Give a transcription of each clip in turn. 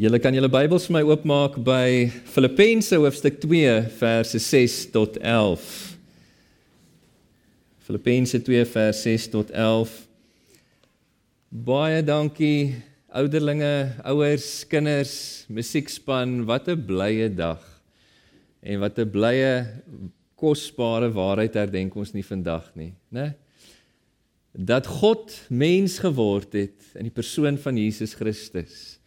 Julle kan julle Bybels vir my oopmaak by Filippense hoofstuk 2 verse 6 tot 11. Filippense 2 vers 6 tot 11. Baie dankie ouderlinge, ouers, kinders, musiekspan, wat 'n blye dag. En wat 'n blye kosbare waarheid herdenk ons nie vandag nie, né? Dat God mens geword het in die persoon van Jesus Christus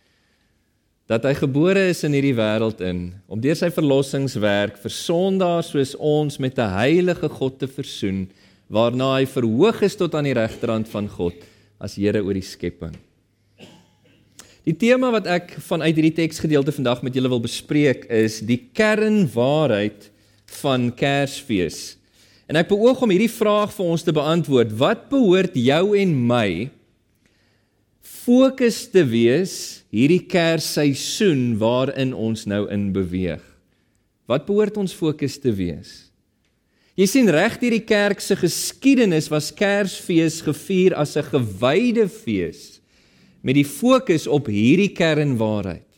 dat hy gebore is in hierdie wêreld in om deur sy verlossingswerk vir sondaars soos ons met 'n heilige God te versoen waarna hy verhoog is tot aan die regterhand van God as Here oor die skepping. Die tema wat ek vanuit hierdie teksgedeelte vandag met julle wil bespreek is die kernwaarheid van Kersfees. En ek beoog om hierdie vraag vir ons te beantwoord: Wat behoort jou en my fokus te wees hierdie Kersseisoen waarin ons nou in beweeg. Wat behoort ons fokus te wees? Jy sien reg hierdie kerk se geskiedenis was Kersfees gevier as 'n gewyde fees met die fokus op hierdie kernwaarheid.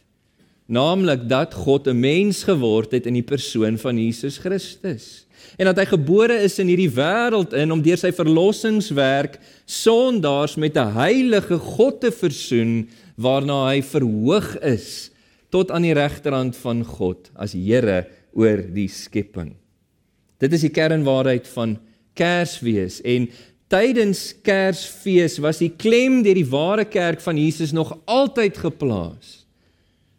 Naamlik dat God 'n mens geword het in die persoon van Jesus Christus en dat hy gebore is in hierdie wêreld in om deur sy verlossingswerk sondaars met 'n heilige God te versoen waarna hy verhoog is tot aan die regterhand van God as Here oor die skepping. Dit is die kernwaarheid van Kersfees en tydens Kersfees was die klem deur die ware kerk van Jesus nog altyd geplaas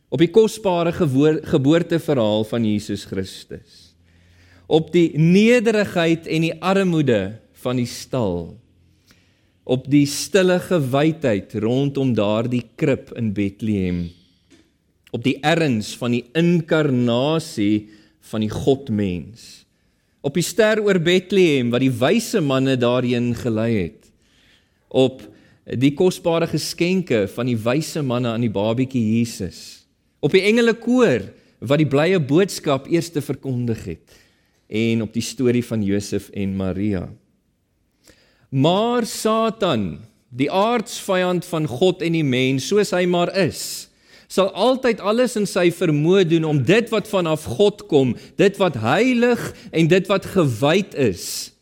op die kosbare geboorteverhaal van Jesus Christus. Op die nederigheid en die armoede van die stal. Op die stille gewydheid rondom daardie krib in Bethlehem. Op die erns van die inkarnasie van die godmens. Op die ster oor Bethlehem wat die wyse manne daarheen gelei het. Op die kosbare geskenke van die wyse manne aan die babietjie Jesus op die engele koor wat die blye boodskap eers te verkondig het en op die storie van Josef en Maria. Maar Satan, die aardsvyand van God en die mens, soos hy maar is, sal altyd alles in sy vermoë doen om dit wat vanaf God kom, dit wat heilig en dit wat gewyd is,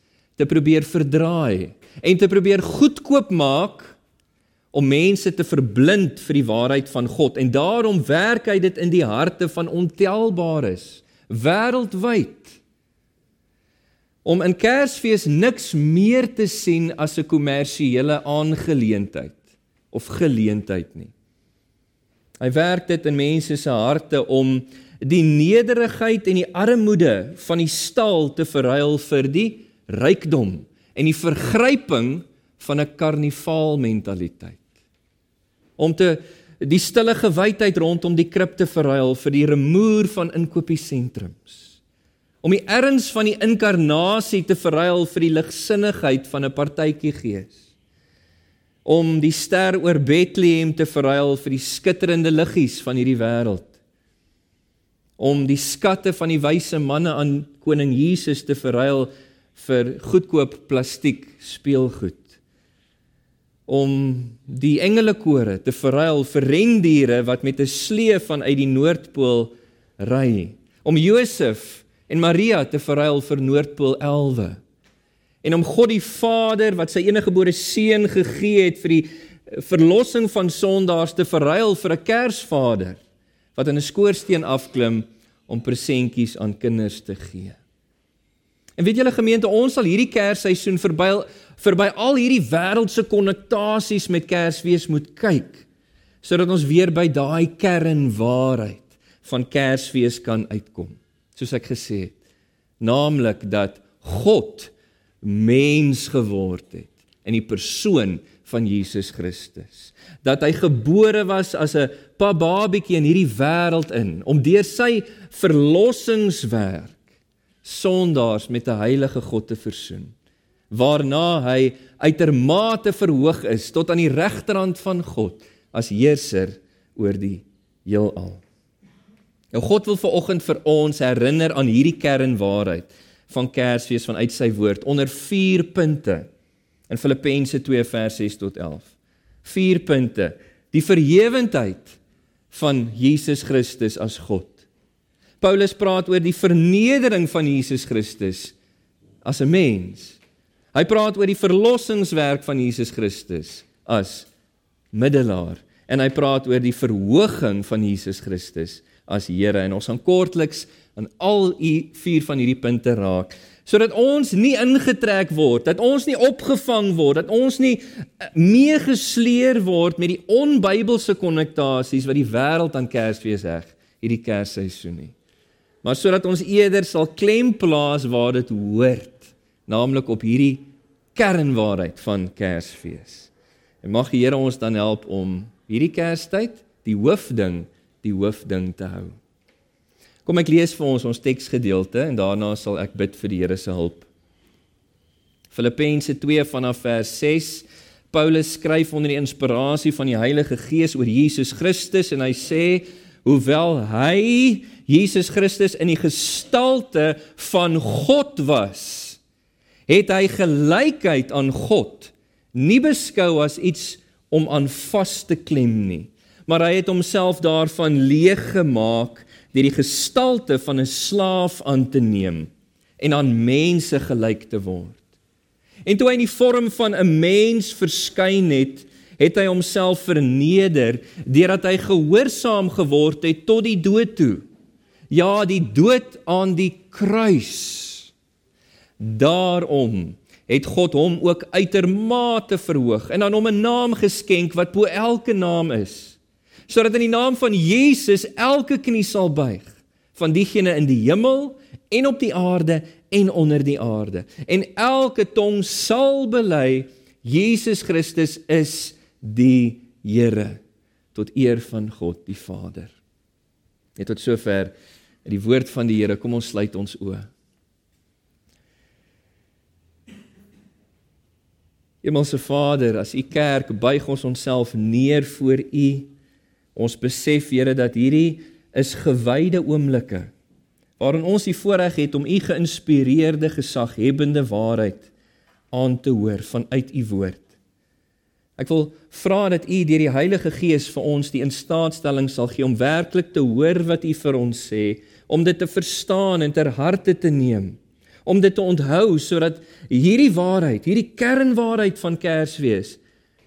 te probeer verdraai en te probeer goedkoop maak om mense te verblind vir die waarheid van God en daarom werk hy dit in die harte van ontelbares wêreldwyd om in Kersfees niks meer te sien as 'n kommersiële aangeleentheid of geleentheid nie. Hy werk dit in mense se harte om die nederigheid en die armoede van die stal te verruil vir die rykdom en die vergryping van 'n karnivaal mentaliteit. Om te die stille gewydheid rondom die krib te verruil vir die remoer van inkopiesentrums om die erns van die inkarnasie te verruil vir die ligsinnigheid van 'n partytjie gees. Om die ster oor Bethlehem te verruil vir die skitterende liggies van hierdie wêreld. Om die skatte van die wyse manne aan koning Jesus te verruil vir goedkoop plastiek speelgoed. Om die engelekore te verruil vir rendiere wat met 'n slee vanuit die Noordpool ry. Om Josef en Maria te verruil vir Noordpool elwe. En om God die Vader wat sy eniggebore seun gegee het vir die verlossing van sondaars te verruil vir 'n Kersvader wat in 'n skoorsteen afklim om presentjies aan kinders te gee. En weet julle gemeente, ons sal hierdie Kersseisoen verby verby al hierdie wêreldse konnektasies met Kersfees moet kyk sodat ons weer by daai kernwaarheid van Kersfees kan uitkom soos ek gesê het, naamlik dat God mens geword het in die persoon van Jesus Christus. Dat hy gebore was as 'n babatjie in hierdie wêreld in om deur sy verlossingswerk sondaars met 'n heilige God te versoen. Waarna hy uitermate verhoog is tot aan die regterhand van God as heerser oor die heelal. Nou God wil vanoggend vir ons herinner aan hierdie kernwaarheid van Kersfees vanuit sy woord onder 4 punte in Filippense 2 vers 6 tot 11. 4 punte. Die verhewendheid van Jesus Christus as God. Paulus praat oor die vernedering van Jesus Christus as 'n mens. Hy praat oor die verlossingswerk van Jesus Christus as middelaar en hy praat oor die verhoging van Jesus Christus as Here en ons gaan kortliks aan al u vier van hierdie punte raak sodat ons nie ingetrek word, dat ons nie opgevang word, dat ons nie eh, meegesleer word met die onbybelse konnektasies wat die wêreld aan Kersfees heg hierdie Kersseisoen nie. Maar sodat ons eerder sal klem plaas waar dit hoort, naamlik op hierdie kernwaarheid van Kersfees. En mag die Here ons dan help om hierdie Kerstyd die hoofding, die hoofding te hou. Kom ek lees vir ons ons teksgedeelte en daarna sal ek bid vir die Here se hulp. Filippense 2 vanaf vers 6. Paulus skryf onder die inspirasie van die Heilige Gees oor Jesus Christus en hy sê hoewel hy Jesus Christus in die gestalte van God was, het hy gelykheid aan God nie beskou as iets om aan vas te klem nie, maar hy het homself daarvan leeg gemaak deur die gestalte van 'n slaaf aan te neem en aan mense gelyk te word. En toe hy in die vorm van 'n mens verskyn het, het hy homself verneder deurdat hy gehoorsaam geword het tot die dood toe. Ja, die dood aan die kruis. Daarom het God hom ook uitermate verhoog en aan hom 'n naam geskenk wat bo elke naam is sodat in die naam van Jesus elke knie sal buig van diegene in die hemel en op die aarde en onder die aarde en elke tong sal bely Jesus Christus is die Here tot eer van God die Vader. Net tot sover die woord van die Here. Kom ons sluit ons oë. Hemelse Vader, as U kerk buig ons onsself neer voor U Ons besef Here dat hierdie is gewyde oomblikke waarin ons die voorreg het om u geïnspireerde gesaghebende waarheid aan te hoor vanuit u woord. Ek wil vra dat u deur die Heilige Gees vir ons die instaatstelling sal gee om werklik te hoor wat u vir ons sê, om dit te verstaan en ter harte te neem, om dit te onthou sodat hierdie waarheid, hierdie kernwaarheid van Kersfees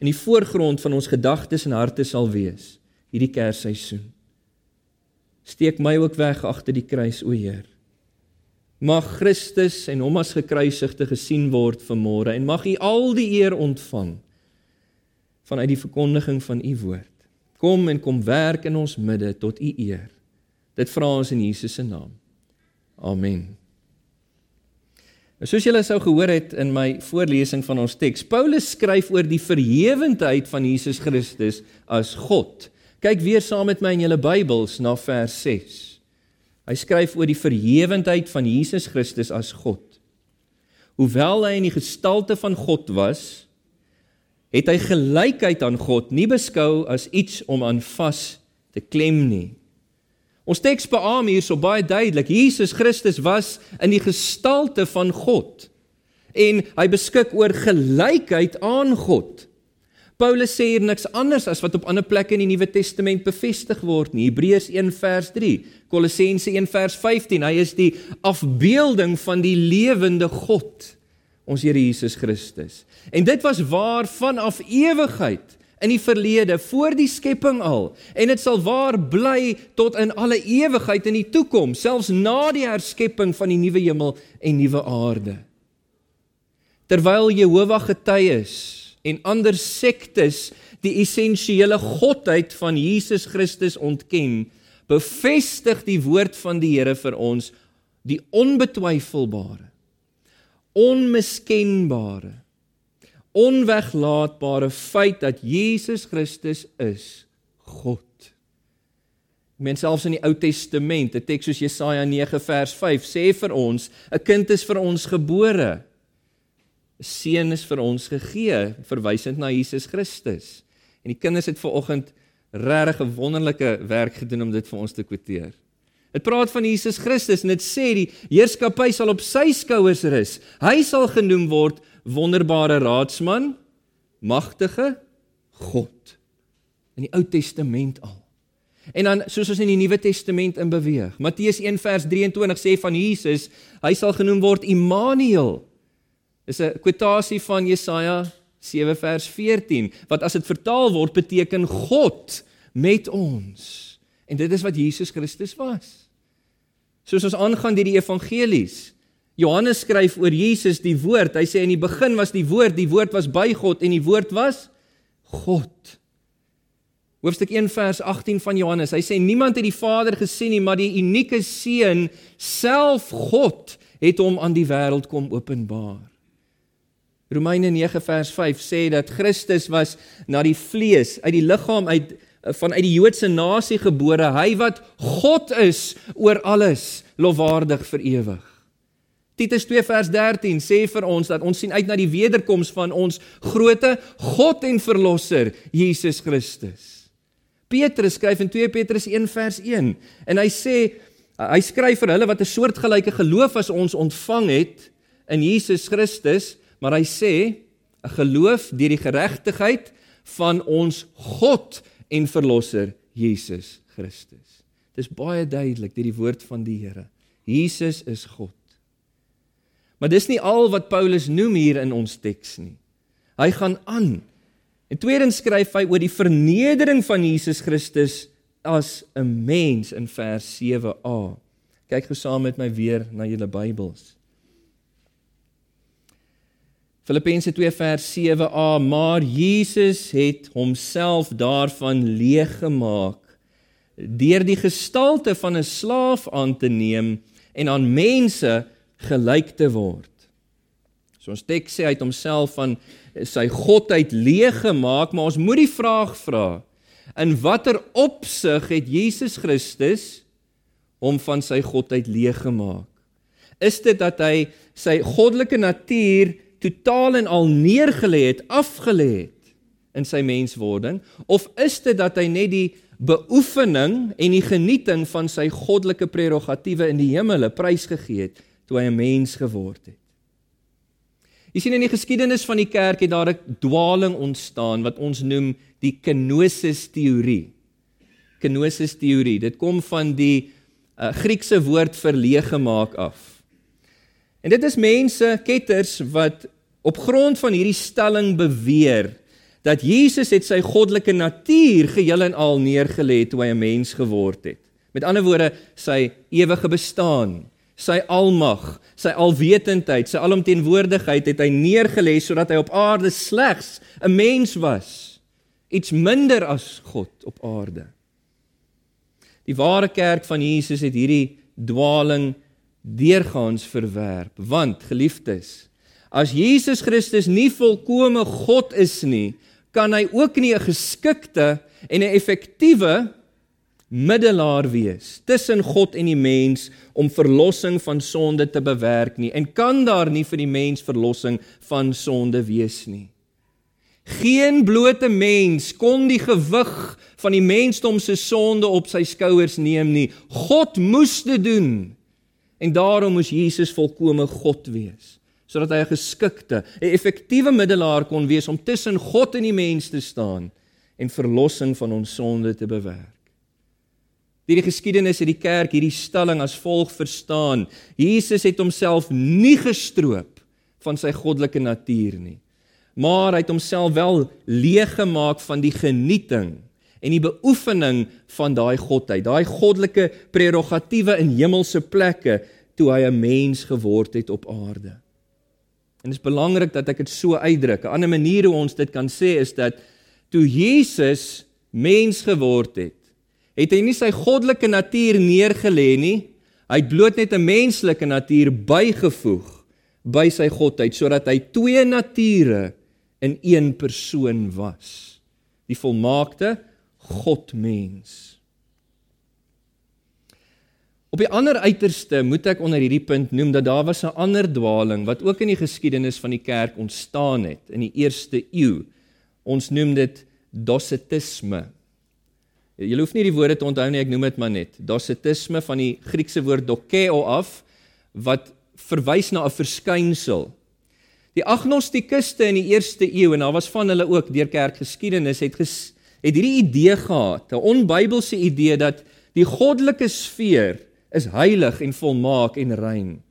in die voorgrond van ons gedagtes en harte sal wees hierdie Kersseisoen. Steek my ook weg agter die kruis, o Heer. Mag Christus en hom as gekruisigde gesien word vanmôre en mag U al die eer ontvang vanuit die verkondiging van U woord. Kom en kom werk in ons midde tot U eer. Dit vra ons in Jesus se naam. Amen. Soos julle sou gehoor het in my voorlesing van ons teks, Paulus skryf oor die verhewendheid van Jesus Christus as God. Kyk weer saam met my in julle Bybels na vers 6. Hy skryf oor die verhewendheid van Jesus Christus as God. Hoewel hy in die gestalte van God was, het hy gelykheid aan God nie beskou as iets om aan vas te klem nie. Ons teks beamoen hierso baie duidelik, Jesus Christus was in die gestalte van God en hy beskik oor gelykheid aan God. Paulus sê hier niks anders as wat op ander plekke in die Nuwe Testament bevestig word nie. Hebreërs 1 vers 3, Kolossense 1 vers 15. Hy is die afbeelding van die lewende God, ons Here Jesus Christus. En dit was waar vanaf ewigheid in die verlede voor die skepping al. En dit sal waar bly tot in alle ewigheid in die toekoms selfs na die herskepping van die nuwe hemel en nuwe aarde. Terwyl Jehovah getuies en ander sektes die essensiële godheid van Jesus Christus ontken, bevestig die woord van die Here vir ons die onbetwyfelbare, onmiskenbare, onweglaatbare feit dat Jesus Christus is God. Men selfs in die Ou Testament, 'n teks soos Jesaja 9 vers 5 sê vir ons, 'n kind is vir ons gebore. 'n seun is vir ons gegee, verwysend na Jesus Christus. En die kinders het ver oggend regtig 'n wonderlike werk gedoen om dit vir ons te kwoteer. Dit praat van Jesus Christus en dit sê die heerskappy sal op sy skouers rus. Hy sal genoem word wonderbare raadsman, magtige God in die Ou Testament al. En dan soos ons in die Nuwe Testament in beweeg. Matteus 1 vers 23 sê van Jesus, hy sal genoem word Immanuel. Dis 'n kwotasie van Jesaja 7 vers 14 wat as dit vertaal word beteken God met ons. En dit is wat Jesus Christus was. Soos ons aangaan deur die evangelies. Johannes skryf oor Jesus die woord. Hy sê in die begin was die woord, die woord was by God en die woord was God. Hoofstuk 1 vers 18 van Johannes. Hy sê niemand het die Vader gesien nie, maar die unieke seun self God het hom aan die wêreld kom openbaar. Romeine 9 vers 5 sê dat Christus was na die vlees uit die liggaam uit vanuit die Joodse nasie gebore, hy wat God is oor alles, lofwaardig vir ewig. Titus 2 vers 13 sê vir ons dat ons sien uit na die wederkoms van ons groote God en verlosser Jesus Christus. Petrus skryf in 2 Petrus 1 vers 1 en hy sê hy skryf vir hulle wat 'n soortgelyke geloof as ons ontvang het in Jesus Christus, maar hy sê 'n geloof deur die geregtigheid van ons God en verlosser Jesus Christus. Dis baie duidelik deur die woord van die Here. Jesus is God. Maar dis nie al wat Paulus noem hier in ons teks nie. Hy gaan aan. En tweedens skryf hy oor die vernedering van Jesus Christus as 'n mens in vers 7a. Kyk gesaam met my weer na julle Bybels. Filippense 2 vers 7a maar Jesus het homself daarvan leeg gemaak deur die gestalte van 'n slaaf aan te neem en aan mense gelyk te word. So ons teks sê hy het homself van sy godheid leeg gemaak, maar ons moet die vraag vra: In watter opsig het Jesus Christus hom van sy godheid leeg gemaak? Is dit dat hy sy goddelike natuur totaal en al neergelê het, afgelê het in sy menswording, of is dit dat hy net die beoefening en die genieting van sy goddelike prerogatiewe in die hemele prysgegee het toe hy 'n mens geword het. Jy sien in die geskiedenis van die kerk het daar 'n dwaling ontstaan wat ons noem die kenosis teorie. Kenosis teorie, dit kom van die uh, Griekse woord vir leeg gemaak af. En dit is mense, ketters wat op grond van hierdie stelling beweer dat Jesus het sy goddelike natuur geheel en al neergelê toe hy 'n mens geword het. Met ander woorde, sy ewige bestaan, sy almag, sy alwetendheid, sy alomteenwoordigheid het hy neergelê sodat hy op aarde slegs 'n mens was, iets minder as God op aarde. Die ware kerk van Jesus het hierdie dwaling deurgaans verwerp, want geliefdes, as Jesus Christus nie volkome God is nie, kan hy ook nie 'n geskikte en 'n effektiewe middelaar wees tussen God en die mens om verlossing van sonde te bewerk nie en kan daar nie vir die mens verlossing van sonde wees nie. Geen blote mens kon die gewig van die mensdom se sonde op sy skouers neem nie. God moes dit doen. En daarom moes Jesus volkome God wees sodat hy 'n geskikte, 'n effektiewe middelaar kon wees om tussen God en die mens te staan en verlossing van ons sonde te bewerk. Deur die geskiedenis het die kerk hierdie stelling as volg verstaan: Jesus het homself nie gestroop van sy goddelike natuur nie, maar hy het homself wel leeg gemaak van die genieting en die beoefening van daai godheid, daai goddelike prerogatiewe in hemelse plekke toe hy 'n mens geword het op aarde. En dit is belangrik dat ek dit so uitdruk. 'n Ander manier hoe ons dit kan sê is dat toe Jesus mens geword het, het hy nie sy goddelike natuur neergelê nie. Hy het bloot net 'n menslike natuur bygevoeg by sy godheid sodat hy twee nature in een persoon was. Die volmaakte Godmens. Op die ander uiterste moet ek onder hierdie punt noem dat daar was 'n ander dwaling wat ook in die geskiedenis van die kerk ontstaan het in die eerste eeu. Ons noem dit docetisme. Jy hoef nie die woorde te onthou nie, ek noem dit maar net. Docetisme van die Griekse woord dokeo af wat verwys na 'n verskynsel. Die agnostikuste in die eerste eeu en daar was van hulle ook deur kerkgeskiedenis het ges, het hierdie idee gehad, 'n onbybelse idee dat die goddelike sfeer is heilig en volmaak en rein.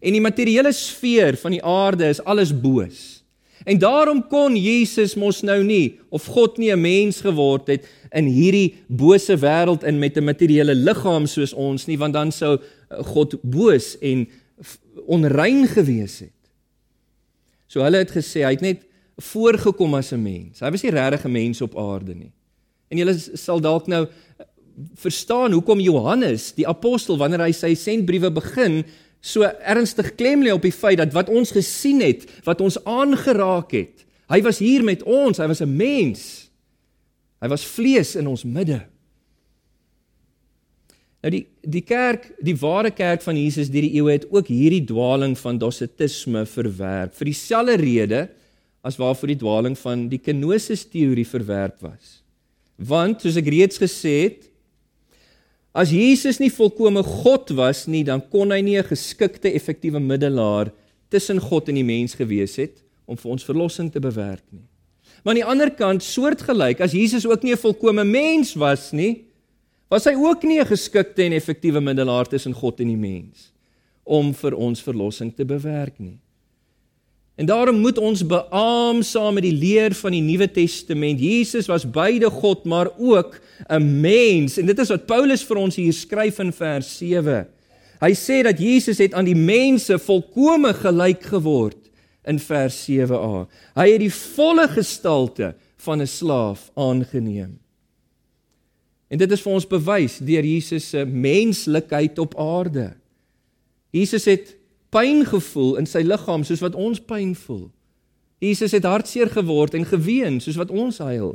En die materiële sfeer van die aarde is alles boos. En daarom kon Jesus mos nou nie of God nie 'n mens geword het in hierdie bose wêreld in met 'n materiële liggaam soos ons nie want dan sou God boos en onrein gewees het. So hulle het gesê hy het net voorgekom as 'n mens. Hy was nie regtig 'n mens op aarde nie. En julle sal dalk nou verstaan hoekom Johannes, die apostel, wanneer hy sy sendbriewe begin, so ernstig klem lê op die feit dat wat ons gesien het, wat ons aangeraak het, hy was hier met ons, hy was 'n mens. Hy was vlees in ons midde. Nou die die kerk, die ware kerk van Jesus deur die eeue het ook hierdie dwaling van dosetisme verwerp vir dieselfde rede as waarvoor die dwaling van die kenosis teorie verwerp was. Want soos ek reeds gesê het, As Jesus nie volkomme God was nie, dan kon hy nie 'n geskikte effektiewe middelaar tussen God en die mens gewees het om vir ons verlossing te bewerk nie. Maar aan die ander kant, soortgelyk, as Jesus ook nie 'n volkomme mens was nie, was hy ook nie 'n geskikte en effektiewe middelaar tussen God en die mens om vir ons verlossing te bewerk nie. En daarom moet ons beamoen saam met die leer van die Nuwe Testament. Jesus was beide God, maar ook 'n mens. En dit is wat Paulus vir ons hier skryf in vers 7. Hy sê dat Jesus het aan die mense volkome gelyk geword in vers 7a. Hy het die volle gestalte van 'n slaaf aangeneem. En dit is vir ons bewys deur Jesus se menslikheid op aarde. Jesus het pyn gevoel in sy liggaam soos wat ons pyn voel. Jesus het hartseer geword en geween soos wat ons huil.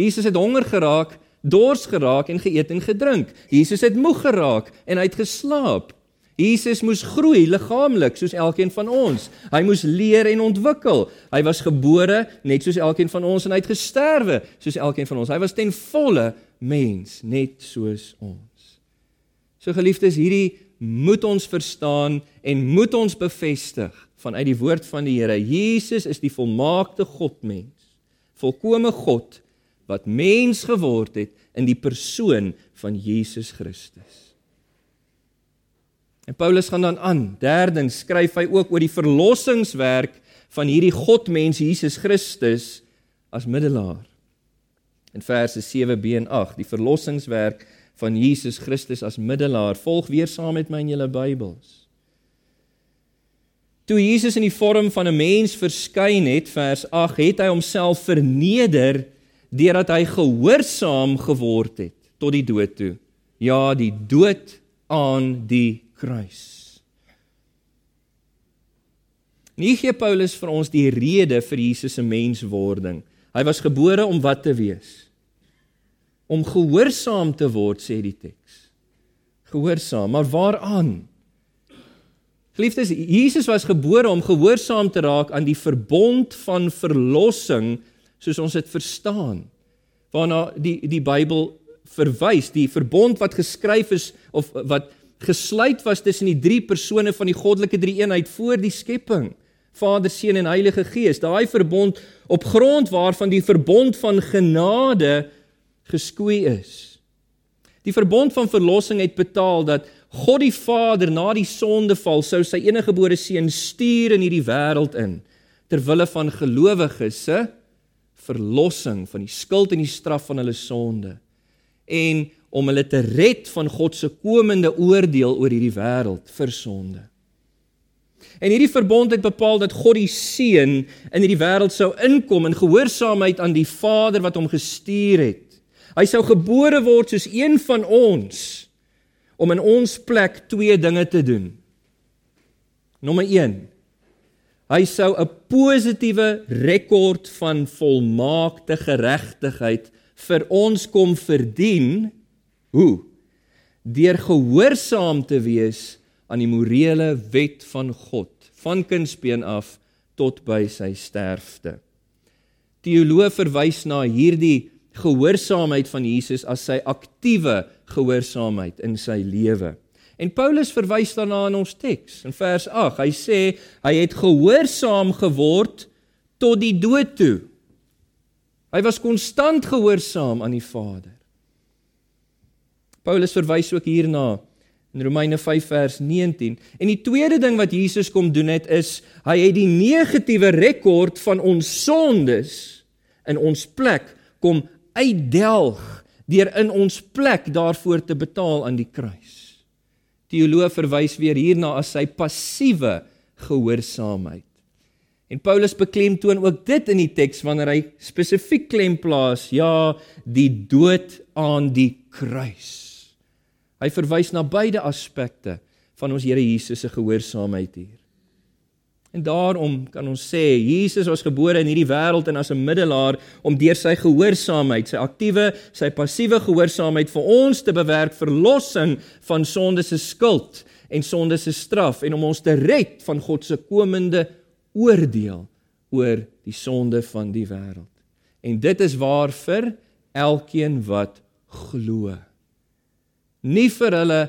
Jesus het honger geraak, dors geraak en geëet en gedrink. Jesus het moeg geraak en hy het geslaap. Jesus moes groei liggaamlik soos elkeen van ons. Hy moes leer en ontwikkel. Hy was gebore net soos elkeen van ons en hy het gesterwe soos elkeen van ons. Hy was ten volle mens net soos ons. So geliefdes, hierdie moet ons verstaan en moet ons bevestig vanuit die woord van die Here. Jesus is die volmaakte Godmens. Volkomme God wat mens geword het in die persoon van Jesus Christus. En Paulus gaan dan aan. Derdens skryf hy ook oor die verlossingswerk van hierdie Godmens Jesus Christus as middelaar. In verse 7b en 8, die verlossingswerk van Jesus Christus as middelaar. Volg weer saam met my in julle Bybels. Toe Jesus in die vorm van 'n mens verskyn het, vers 8, het hy homself verneder deurdat hy gehoorsaam geword het tot die dood toe. Ja, die dood aan die kruis. Nie gee Paulus vir ons die rede vir Jesus se menswording. Hy was gebore om wat te wees? Om gehoorsaam te word sê die teks. Gehoorsaam, maar waaraan? Geliefdes, Jesus was gebore om gehoorsaam te raak aan die verbond van verlossing soos ons dit verstaan. Waarna die die Bybel verwys, die verbond wat geskryf is of wat gesluit was tussen die drie persone van die goddelike drie-eenheid voor die skepping. Vader, Seun en Heilige Gees. Daai verbond op grond waarvan die verbond van genade geskoei is. Die verbond van verlossing het betaal dat God die Vader na die sondeval sou sy eniggebore seun stuur in hierdie wêreld in ter wille van gelowiges se verlossing van die skuld en die straf van hulle sonde en om hulle te red van God se komende oordeel oor hierdie wêreld vir sonde. En hierdie verbond het bepaal dat God die seun in hierdie wêreld sou inkom in gehoorsaamheid aan die Vader wat hom gestuur het Hy sou gebore word soos een van ons om in ons plek twee dinge te doen. Nommer 1. Hy sou 'n positiewe rekord van volmaakte geregtigheid vir ons kom verdien. Hoe? Deur gehoorsaam te wees aan die morele wet van God, van kindsbeen af tot by sy sterfte. Teoloë verwys na hierdie gehoorsaamheid van Jesus as sy aktiewe gehoorsaamheid in sy lewe. En Paulus verwys daarna in ons teks in vers 8. Hy sê hy het gehoorsaam geword tot die dood toe. Hy was konstant gehoorsaam aan die Vader. Paulus verwys ook hierna in Romeine 5 vers 19. En die tweede ding wat Jesus kom doen het is hy het die negatiewe rekord van ons sondes in ons plek kom uitdelg deur in ons plek daarvoor te betaal aan die kruis. Teoloog verwys weer hierna as sy passiewe gehoorsaamheid. En Paulus beklemtoon ook dit in die teks wanneer hy spesifiek klem plaas, ja, die dood aan die kruis. Hy verwys na beide aspekte van ons Here Jesus se gehoorsaamheid hier. En daarom kan ons sê Jesus was gebore in hierdie wêreld en as 'n middelaar om deur sy gehoorsaamheid, sy aktiewe, sy passiewe gehoorsaamheid vir ons te bewerk verlossing van sonde se skuld en sonde se straf en om ons te red van God se komende oordeel oor die sonde van die wêreld. En dit is waar vir elkeen wat glo. Nie vir hulle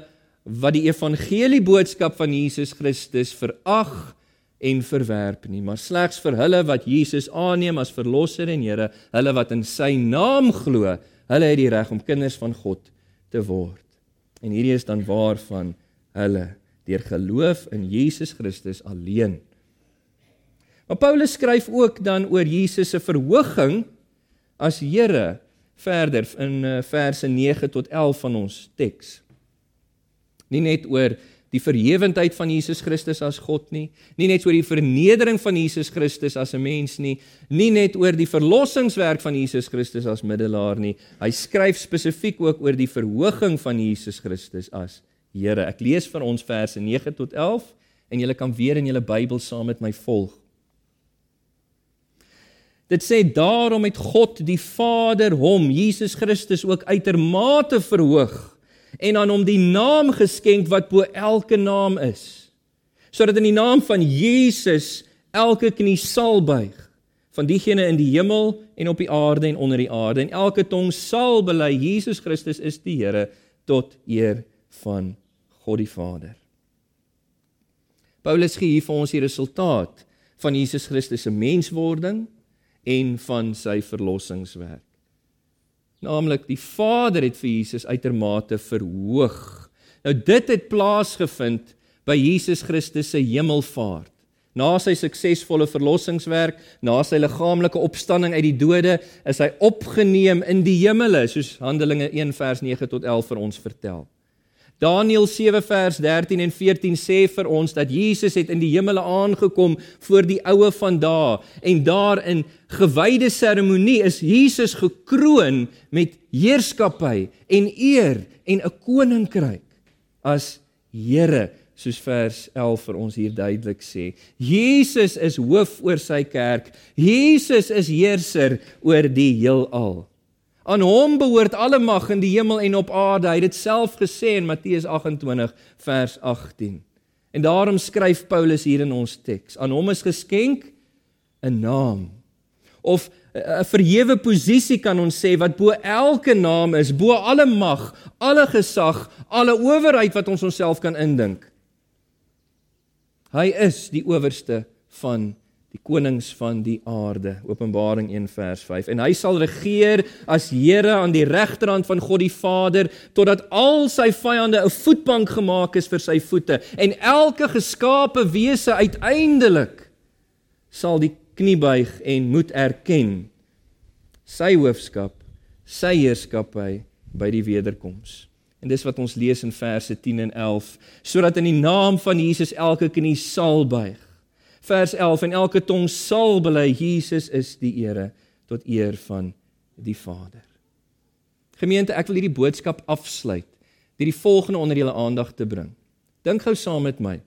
wat die evangelie boodskap van Jesus Christus verag en verwerp nie, maar slegs vir hulle wat Jesus aanneem as verlosser en Here, hulle wat in sy naam glo, hulle het die reg om kinders van God te word. En hierdie is dan waar van hulle deur geloof in Jesus Christus alleen. Maar Paulus skryf ook dan oor Jesus se verhoging as Here verder in eh, verse 9 tot 11 van ons teks. Nie net oor die verhewendheid van Jesus Christus as God nie, nie net oor die vernedering van Jesus Christus as 'n mens nie, nie net oor die verlossingswerk van Jesus Christus as middelaar nie. Hy skryf spesifiek ook oor die verhoging van Jesus Christus as Here. Ek lees vir ons verse 9 tot 11 en julle kan weer in julle Bybel saam met my volg. Dit sê daarom het God die Vader hom Jesus Christus ook uitermate verhoog en aan hom die naam geskenk wat bo elke naam is sodat in die naam van Jesus elke knie sal buig van diegene in die hemel en op die aarde en onder die aarde en elke tong sal bely Jesus Christus is die Here tot eer van God die Vader. Paulus gee hier vir ons die resultaat van Jesus Christus se menswording en van sy verlossingswerk. Naamlik die Vader het vir Jesus uitermate verhoog. Nou dit het plaasgevind by Jesus Christus se hemelvaart. Na sy suksesvolle verlossingswerk, na sy liggaamlike opstanding uit die dode, is hy opgeneem in die hemele, soos Handelinge 1 vers 9 tot 11 vir ons vertel. Daniël 7 vers 13 en 14 sê vir ons dat Jesus het in die hemele aangekom voor die oue van dae en daar in gewyde seremonie is Jesus gekroon met heerskappy en eer en 'n koninkryk as Here soos vers 11 vir ons hier duidelik sê. Jesus is hoof oor sy kerk. Jesus is heerser oor die heelal. Aan hom behoort alle mag in die hemel en op aarde. Hy het dit self gesê in Matteus 28 vers 18. En daarom skryf Paulus hier in ons teks: Aan hom is geskenk 'n naam of 'n verhewe posisie kan ons sê wat bo elke naam is, bo alle mag, alle gesag, alle owerheid wat ons onsself kan indink. Hy is die owerste van die konings van die aarde. Openbaring 1 vers 5 en hy sal regeer as Here aan die regterhand van God die Vader totdat al sy vyande 'n voetbank gemaak is vir sy voete. En elke geskape wese uiteindelik sal die knie buig en moet erken sy hoofskap sy heerskappy by die wederkoms. En dis wat ons lees in verse 10 en 11 sodat in die naam van Jesus elke knie sal buig vers 11 en elke tong sal bely Jesus is die Here tot eer van die Vader. Gemeente, ek wil hierdie boodskap afsluit deur die volgende onder julle aandag te bring. Dink gou saam met my.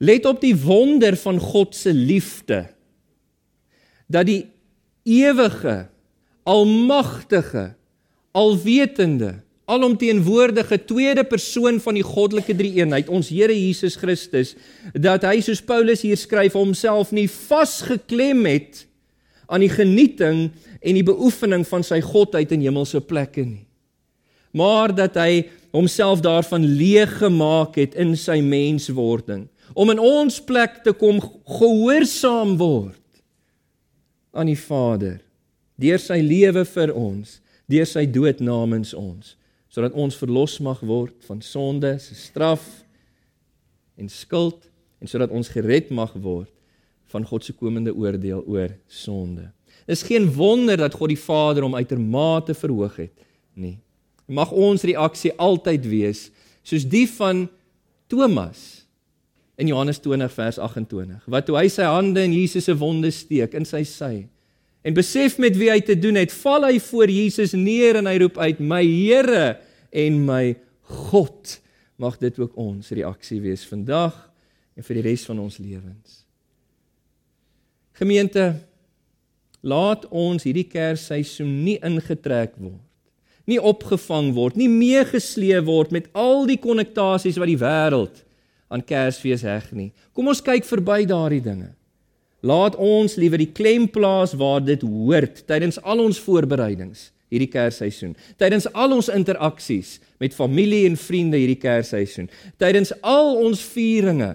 Let op die wonder van God se liefde. Dat die ewige, almagtige, alwetende alomteenwoordige tweede persoon van die goddelike drie-eenheid, ons Here Jesus Christus, dat hy soos Paulus hier skryf homself nie vasgeklem het aan die genieting en die beoefening van sy godheid in hemelse plekke nie. Maar dat hy homself daarvan leeg gemaak het in sy menswording om in ons plek te kom gehoorsaam word aan die Vader deur sy lewe vir ons, deur sy dood namens ons, sodat ons verlos mag word van sonde se straf en skuld en sodat ons gered mag word van God se komende oordeel oor sonde. Is geen wonder dat God die Vader hom uitermate verhoog het nie. Mag ons reaksie altyd wees soos die van Thomas in Johannes 20 vers 28 wat toe hy sy hande in Jesus se wonde steek in sy sy en besef met wie hy te doen het, val hy voor Jesus neer en hy roep uit: "My Here en my God." Mag dit ook ons reaksie wees vandag en vir die res van ons lewens. Gemeente, laat ons hierdie Kersseisoen nie ingetrek word, nie opgevang word, nie meegesleep word met al die konnektasies wat die wêreld aan Kersfees heg nie. Kom ons kyk verby daardie dinge. Laat ons liewer die klem plaas waar dit hoort tydens al ons voorbereidings hierdie Kersseisoen. Tydens al ons interaksies met familie en vriende hierdie Kersseisoen. Tydens al ons vieringe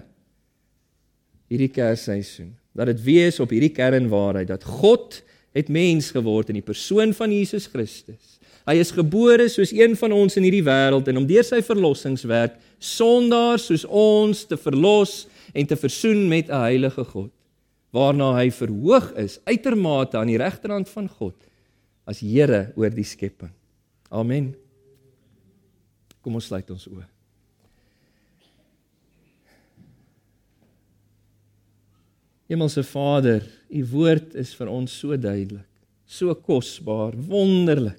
hierdie Kersseisoen. Dat dit wees op hierdie kernwaarheid dat God het mens geword in die persoon van Jesus Christus. Hy is gebore soos een van ons in hierdie wêreld en om deur sy verlossingswerk sondaars soos ons te verlos en te versoen met 'n heilige God waarna hy verhoog is uitermate aan die regterhand van God as Here oor die skepping. Amen. Kom ons sluit ons oë. Hemelse Vader, u woord is vir ons so duidelik, so kosbaar, wonderlik.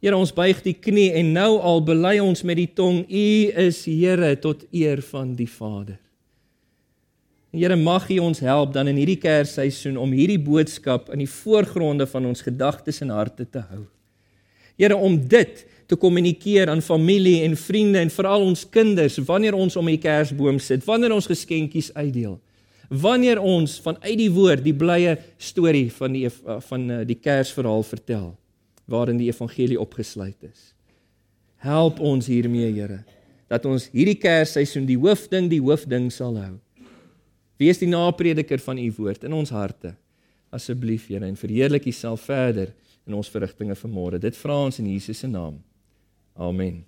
Here, ons buig die knie en nou al bely ons met die tong, u is Here tot eer van die Vader. Here mag U ons help dan in hierdie Kersseisoen om hierdie boodskap in die voorgronde van ons gedagtes en harte te hou. Here om dit te kommunikeer aan familie en vriende en veral ons kinders wanneer ons om die Kersboom sit, wanneer ons geskenkies uitdeel. Wanneer ons vanuit die woord die blye storie van die van eh, die Kersverhaal vertel waarin die evangelie opgesluit is. Help ons hiermee, Here, dat ons hierdie Kersseisoen die hoofding die hoofding sal hou. Wees die naprediker van u woord in ons harte. Asseblief, Here, en verheerlik U self verder in ons verrigtinge vanmôre. Dit vra ons in Jesus se naam. Amen.